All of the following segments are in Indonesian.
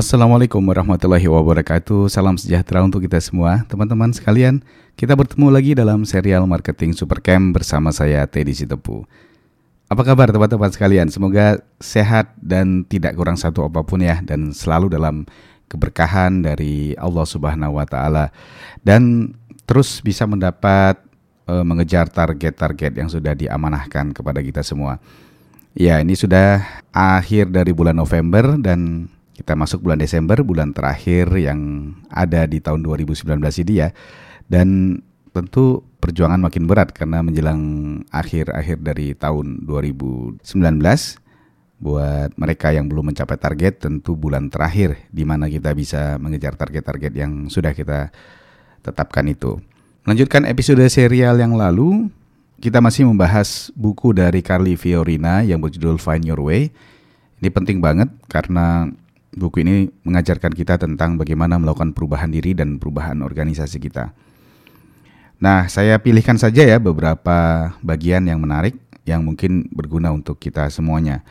Assalamualaikum warahmatullahi wabarakatuh. Salam sejahtera untuk kita semua, teman-teman sekalian. Kita bertemu lagi dalam serial Marketing Supercamp bersama saya Teddy Sitepu. Apa kabar teman-teman sekalian? Semoga sehat dan tidak kurang satu apa pun ya dan selalu dalam keberkahan dari Allah Subhanahu wa taala dan terus bisa mendapat uh, mengejar target-target yang sudah diamanahkan kepada kita semua. Ya, ini sudah akhir dari bulan November dan kita masuk bulan Desember, bulan terakhir yang ada di tahun 2019 ini ya. Dan tentu perjuangan makin berat karena menjelang akhir-akhir dari tahun 2019 buat mereka yang belum mencapai target tentu bulan terakhir di mana kita bisa mengejar target-target yang sudah kita tetapkan itu. Melanjutkan episode serial yang lalu, kita masih membahas buku dari Carly Fiorina yang berjudul Find Your Way. Ini penting banget karena Buku ini mengajarkan kita tentang bagaimana melakukan perubahan diri dan perubahan organisasi kita. Nah, saya pilihkan saja ya beberapa bagian yang menarik yang mungkin berguna untuk kita semuanya.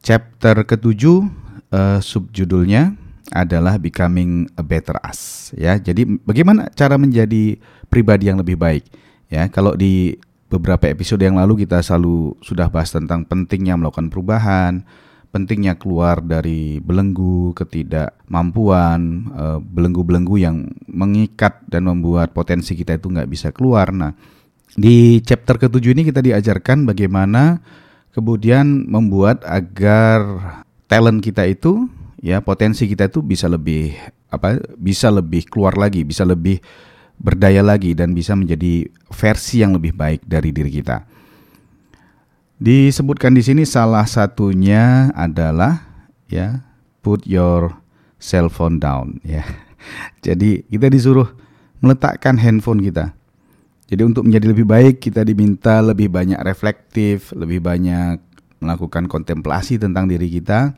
Chapter ketujuh uh, subjudulnya adalah Becoming a Better Us ya. Jadi bagaimana cara menjadi pribadi yang lebih baik ya. Kalau di beberapa episode yang lalu kita selalu sudah bahas tentang pentingnya melakukan perubahan, pentingnya keluar dari belenggu ketidakmampuan, eh, belenggu-belenggu yang mengikat dan membuat potensi kita itu nggak bisa keluar. Nah, di chapter ketujuh ini kita diajarkan bagaimana kemudian membuat agar talent kita itu ya potensi kita itu bisa lebih apa bisa lebih keluar lagi, bisa lebih berdaya lagi dan bisa menjadi versi yang lebih baik dari diri kita. Disebutkan di sini salah satunya adalah ya put your cell phone down ya. Jadi kita disuruh meletakkan handphone kita. Jadi untuk menjadi lebih baik kita diminta lebih banyak reflektif, lebih banyak melakukan kontemplasi tentang diri kita.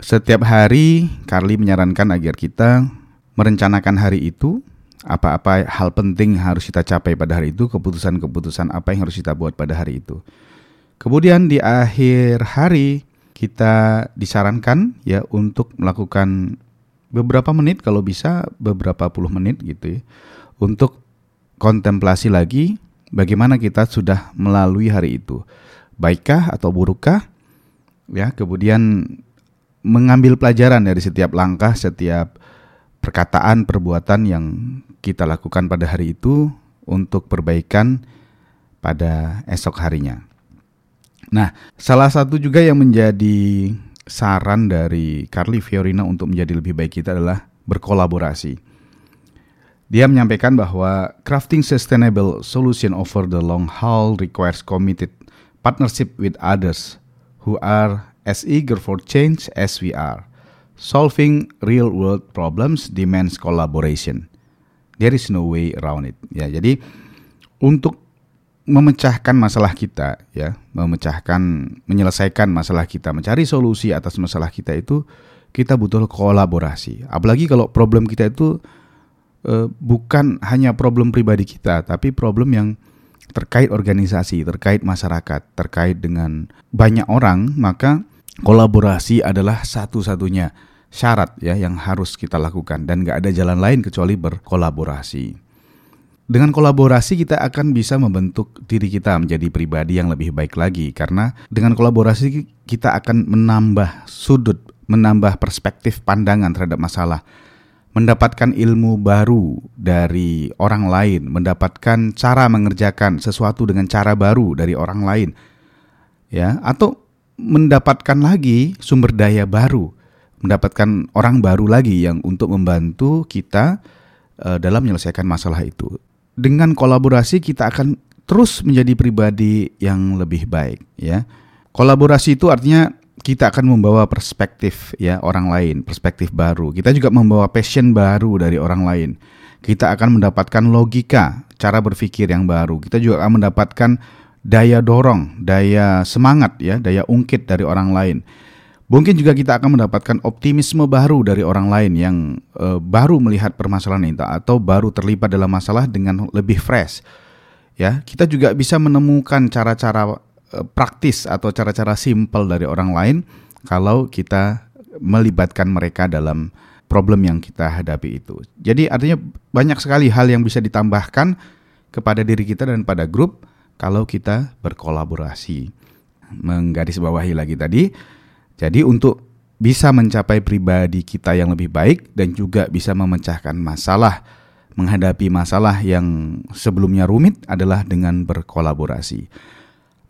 Setiap hari Carly menyarankan agar kita merencanakan hari itu apa-apa hal penting harus kita capai pada hari itu, keputusan-keputusan apa yang harus kita buat pada hari itu. Kemudian di akhir hari kita disarankan ya untuk melakukan beberapa menit kalau bisa beberapa puluh menit gitu ya untuk kontemplasi lagi bagaimana kita sudah melalui hari itu. Baikkah atau burukkah? Ya, kemudian mengambil pelajaran dari setiap langkah, setiap perkataan, perbuatan yang kita lakukan pada hari itu untuk perbaikan pada esok harinya. Nah, salah satu juga yang menjadi saran dari Carly Fiorina untuk menjadi lebih baik kita adalah berkolaborasi. Dia menyampaikan bahwa crafting sustainable solution over the long haul requires committed partnership with others who are as eager for change as we are. Solving real world problems demands collaboration. There is no way around it. Ya, jadi untuk memecahkan masalah kita, ya, memecahkan, menyelesaikan masalah kita, mencari solusi atas masalah kita itu kita butuh kolaborasi. Apalagi kalau problem kita itu uh, bukan hanya problem pribadi kita, tapi problem yang terkait organisasi, terkait masyarakat, terkait dengan banyak orang, maka kolaborasi adalah satu-satunya syarat ya yang harus kita lakukan. Dan nggak ada jalan lain kecuali berkolaborasi. Dengan kolaborasi kita akan bisa membentuk diri kita menjadi pribadi yang lebih baik lagi. Karena dengan kolaborasi kita akan menambah sudut, menambah perspektif pandangan terhadap masalah, mendapatkan ilmu baru dari orang lain, mendapatkan cara mengerjakan sesuatu dengan cara baru dari orang lain. Ya, atau mendapatkan lagi sumber daya baru mendapatkan orang baru lagi yang untuk membantu kita uh, dalam menyelesaikan masalah itu. Dengan kolaborasi kita akan terus menjadi pribadi yang lebih baik ya. Kolaborasi itu artinya kita akan membawa perspektif ya orang lain, perspektif baru. Kita juga membawa passion baru dari orang lain. Kita akan mendapatkan logika, cara berpikir yang baru. Kita juga akan mendapatkan daya dorong, daya semangat ya, daya ungkit dari orang lain. Mungkin juga kita akan mendapatkan optimisme baru dari orang lain yang uh, baru melihat permasalahan itu atau baru terlibat dalam masalah dengan lebih fresh. Ya, kita juga bisa menemukan cara-cara uh, praktis atau cara-cara simpel dari orang lain kalau kita melibatkan mereka dalam problem yang kita hadapi itu. Jadi artinya banyak sekali hal yang bisa ditambahkan kepada diri kita dan pada grup kalau kita berkolaborasi. Menggarisbawahi lagi tadi, jadi untuk bisa mencapai pribadi kita yang lebih baik dan juga bisa memecahkan masalah, menghadapi masalah yang sebelumnya rumit adalah dengan berkolaborasi.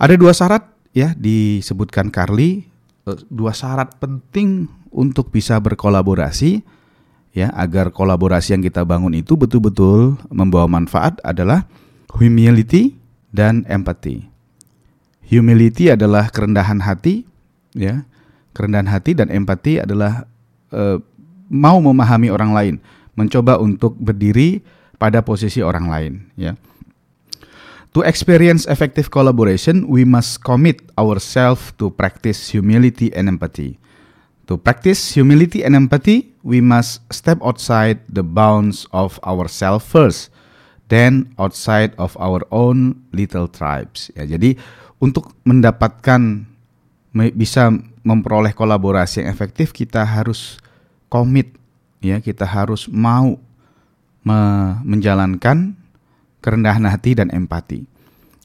Ada dua syarat ya disebutkan Carly, eh, dua syarat penting untuk bisa berkolaborasi ya agar kolaborasi yang kita bangun itu betul-betul membawa manfaat adalah humility dan empathy. Humility adalah kerendahan hati, ya. Kerendahan hati dan empati adalah uh, mau memahami orang lain, mencoba untuk berdiri pada posisi orang lain, ya. To experience effective collaboration, we must commit ourselves to practice humility and empathy. To practice humility and empathy, we must step outside the bounds of ourselves first then outside of our own little tribes. Ya, jadi untuk mendapatkan bisa memperoleh kolaborasi yang efektif kita harus komit ya, kita harus mau me menjalankan kerendahan hati dan empati.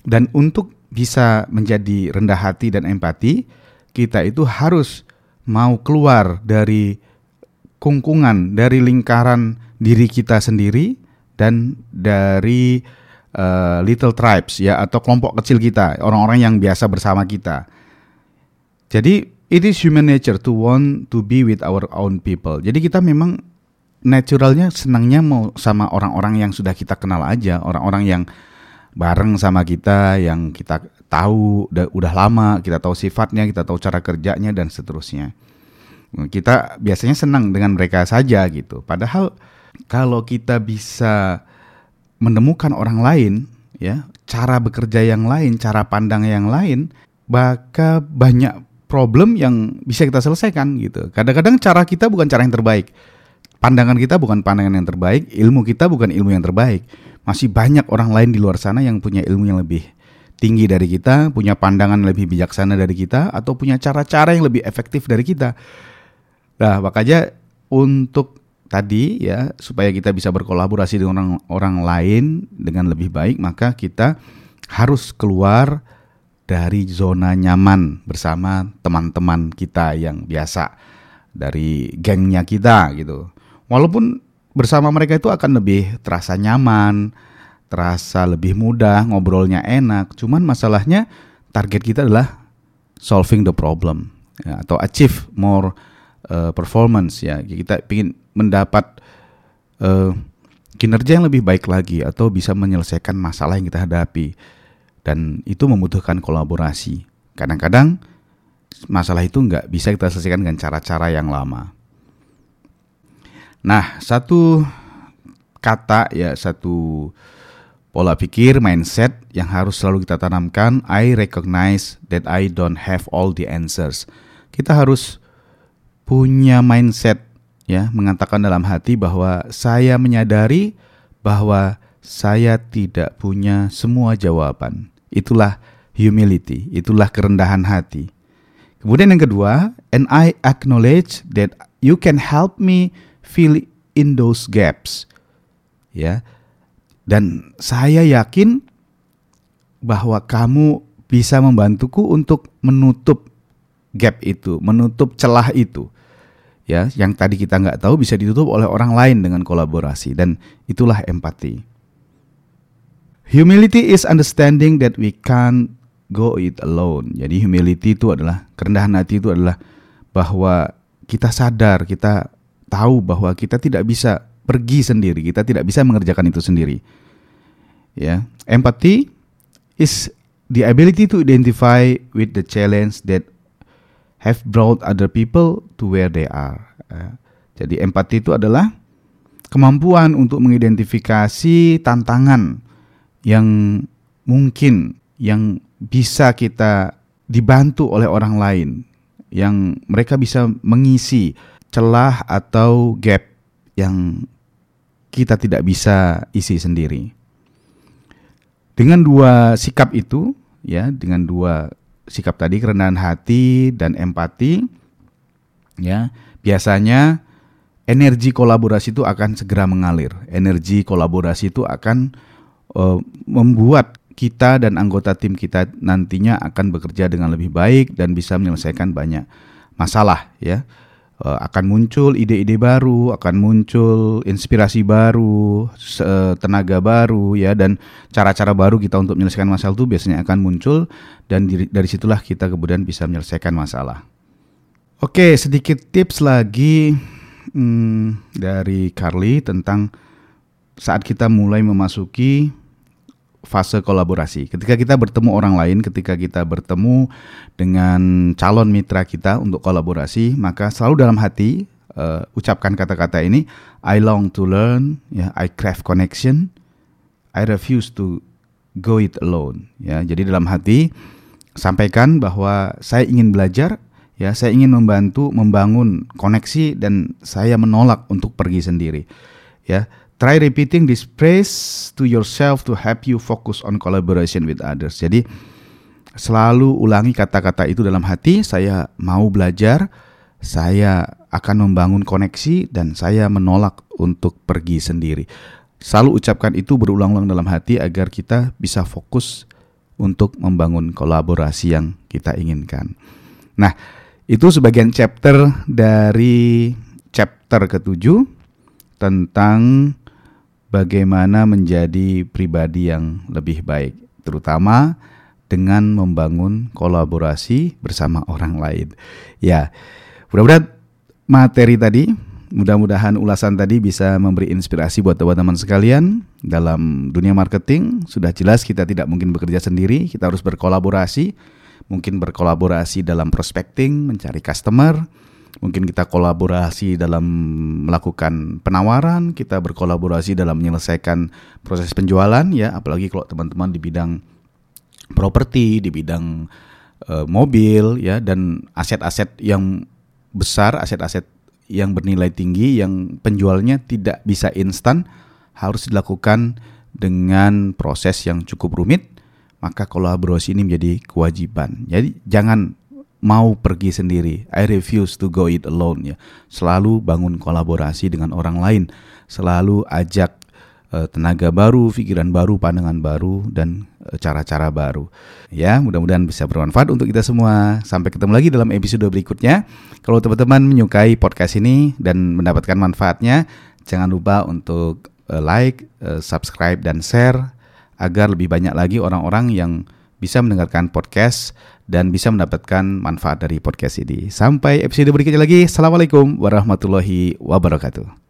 Dan untuk bisa menjadi rendah hati dan empati, kita itu harus mau keluar dari kungkungan, dari lingkaran diri kita sendiri dan dari uh, little tribes ya atau kelompok kecil kita, orang-orang yang biasa bersama kita. Jadi it is human nature to want to be with our own people. Jadi kita memang naturalnya senangnya mau sama orang-orang yang sudah kita kenal aja, orang-orang yang bareng sama kita, yang kita tahu udah, udah lama, kita tahu sifatnya, kita tahu cara kerjanya dan seterusnya. Kita biasanya senang dengan mereka saja gitu. Padahal kalau kita bisa menemukan orang lain, ya, cara bekerja yang lain, cara pandang yang lain, maka banyak problem yang bisa kita selesaikan gitu. Kadang-kadang cara kita bukan cara yang terbaik. Pandangan kita bukan pandangan yang terbaik, ilmu kita bukan ilmu yang terbaik. Masih banyak orang lain di luar sana yang punya ilmu yang lebih tinggi dari kita, punya pandangan lebih bijaksana dari kita, atau punya cara-cara yang lebih efektif dari kita. Nah, makanya untuk tadi ya supaya kita bisa berkolaborasi dengan orang orang lain dengan lebih baik maka kita harus keluar dari zona nyaman bersama teman-teman kita yang biasa dari gengnya kita gitu. Walaupun bersama mereka itu akan lebih terasa nyaman, terasa lebih mudah, ngobrolnya enak. Cuman masalahnya target kita adalah solving the problem ya, atau achieve more uh, performance ya. Kita ingin mendapat uh, kinerja yang lebih baik lagi atau bisa menyelesaikan masalah yang kita hadapi dan itu membutuhkan kolaborasi. Kadang-kadang masalah itu nggak bisa kita selesaikan dengan cara-cara yang lama. Nah, satu kata ya satu pola pikir mindset yang harus selalu kita tanamkan I recognize that I don't have all the answers. Kita harus punya mindset ya mengatakan dalam hati bahwa saya menyadari bahwa saya tidak punya semua jawaban. Itulah humility, itulah kerendahan hati. Kemudian yang kedua, and I acknowledge that you can help me fill in those gaps. Ya. Dan saya yakin bahwa kamu bisa membantuku untuk menutup gap itu, menutup celah itu ya yang tadi kita nggak tahu bisa ditutup oleh orang lain dengan kolaborasi dan itulah empati. Humility is understanding that we can't go it alone. Jadi humility itu adalah kerendahan hati itu adalah bahwa kita sadar, kita tahu bahwa kita tidak bisa pergi sendiri, kita tidak bisa mengerjakan itu sendiri. Ya, empathy is the ability to identify with the challenge that have brought other people to where they are. Ya. Jadi empati itu adalah kemampuan untuk mengidentifikasi tantangan yang mungkin yang bisa kita dibantu oleh orang lain yang mereka bisa mengisi celah atau gap yang kita tidak bisa isi sendiri. Dengan dua sikap itu, ya, dengan dua sikap tadi kerendahan hati dan empati Ya, biasanya energi kolaborasi itu akan segera mengalir. Energi kolaborasi itu akan uh, membuat kita dan anggota tim kita nantinya akan bekerja dengan lebih baik dan bisa menyelesaikan banyak masalah ya uh, akan muncul ide-ide baru, akan muncul inspirasi baru, tenaga baru ya dan cara-cara baru kita untuk menyelesaikan masalah itu biasanya akan muncul dan dari, dari situlah kita kemudian bisa menyelesaikan masalah. Oke, sedikit tips lagi hmm, dari Carly tentang saat kita mulai memasuki fase kolaborasi. Ketika kita bertemu orang lain, ketika kita bertemu dengan calon mitra kita untuk kolaborasi, maka selalu dalam hati uh, ucapkan kata-kata ini: I long to learn, ya, I craft connection, I refuse to go it alone. Ya, jadi dalam hati sampaikan bahwa saya ingin belajar, ya, saya ingin membantu membangun koneksi dan saya menolak untuk pergi sendiri. Ya, Try repeating this phrase to yourself to help you focus on collaboration with others. Jadi selalu ulangi kata-kata itu dalam hati, saya mau belajar, saya akan membangun koneksi dan saya menolak untuk pergi sendiri. Selalu ucapkan itu berulang-ulang dalam hati agar kita bisa fokus untuk membangun kolaborasi yang kita inginkan. Nah, itu sebagian chapter dari chapter ketujuh tentang bagaimana menjadi pribadi yang lebih baik, terutama dengan membangun kolaborasi bersama orang lain. Ya, mudah-mudahan materi tadi, mudah-mudahan ulasan tadi bisa memberi inspirasi buat teman-teman sekalian dalam dunia marketing. Sudah jelas kita tidak mungkin bekerja sendiri, kita harus berkolaborasi. Mungkin berkolaborasi dalam prospecting, mencari customer, Mungkin kita kolaborasi dalam melakukan penawaran, kita berkolaborasi dalam menyelesaikan proses penjualan ya, apalagi kalau teman-teman di bidang properti, di bidang uh, mobil ya dan aset-aset yang besar, aset-aset yang bernilai tinggi yang penjualnya tidak bisa instan harus dilakukan dengan proses yang cukup rumit, maka kolaborasi ini menjadi kewajiban. Jadi jangan mau pergi sendiri. I refuse to go it alone ya. Selalu bangun kolaborasi dengan orang lain. Selalu ajak uh, tenaga baru, pikiran baru, pandangan baru dan uh, cara-cara baru. Ya, mudah-mudahan bisa bermanfaat untuk kita semua. Sampai ketemu lagi dalam episode berikutnya. Kalau teman-teman menyukai podcast ini dan mendapatkan manfaatnya, jangan lupa untuk uh, like, uh, subscribe dan share agar lebih banyak lagi orang-orang yang bisa mendengarkan podcast dan bisa mendapatkan manfaat dari podcast ini. Sampai episode berikutnya lagi. Assalamualaikum warahmatullahi wabarakatuh.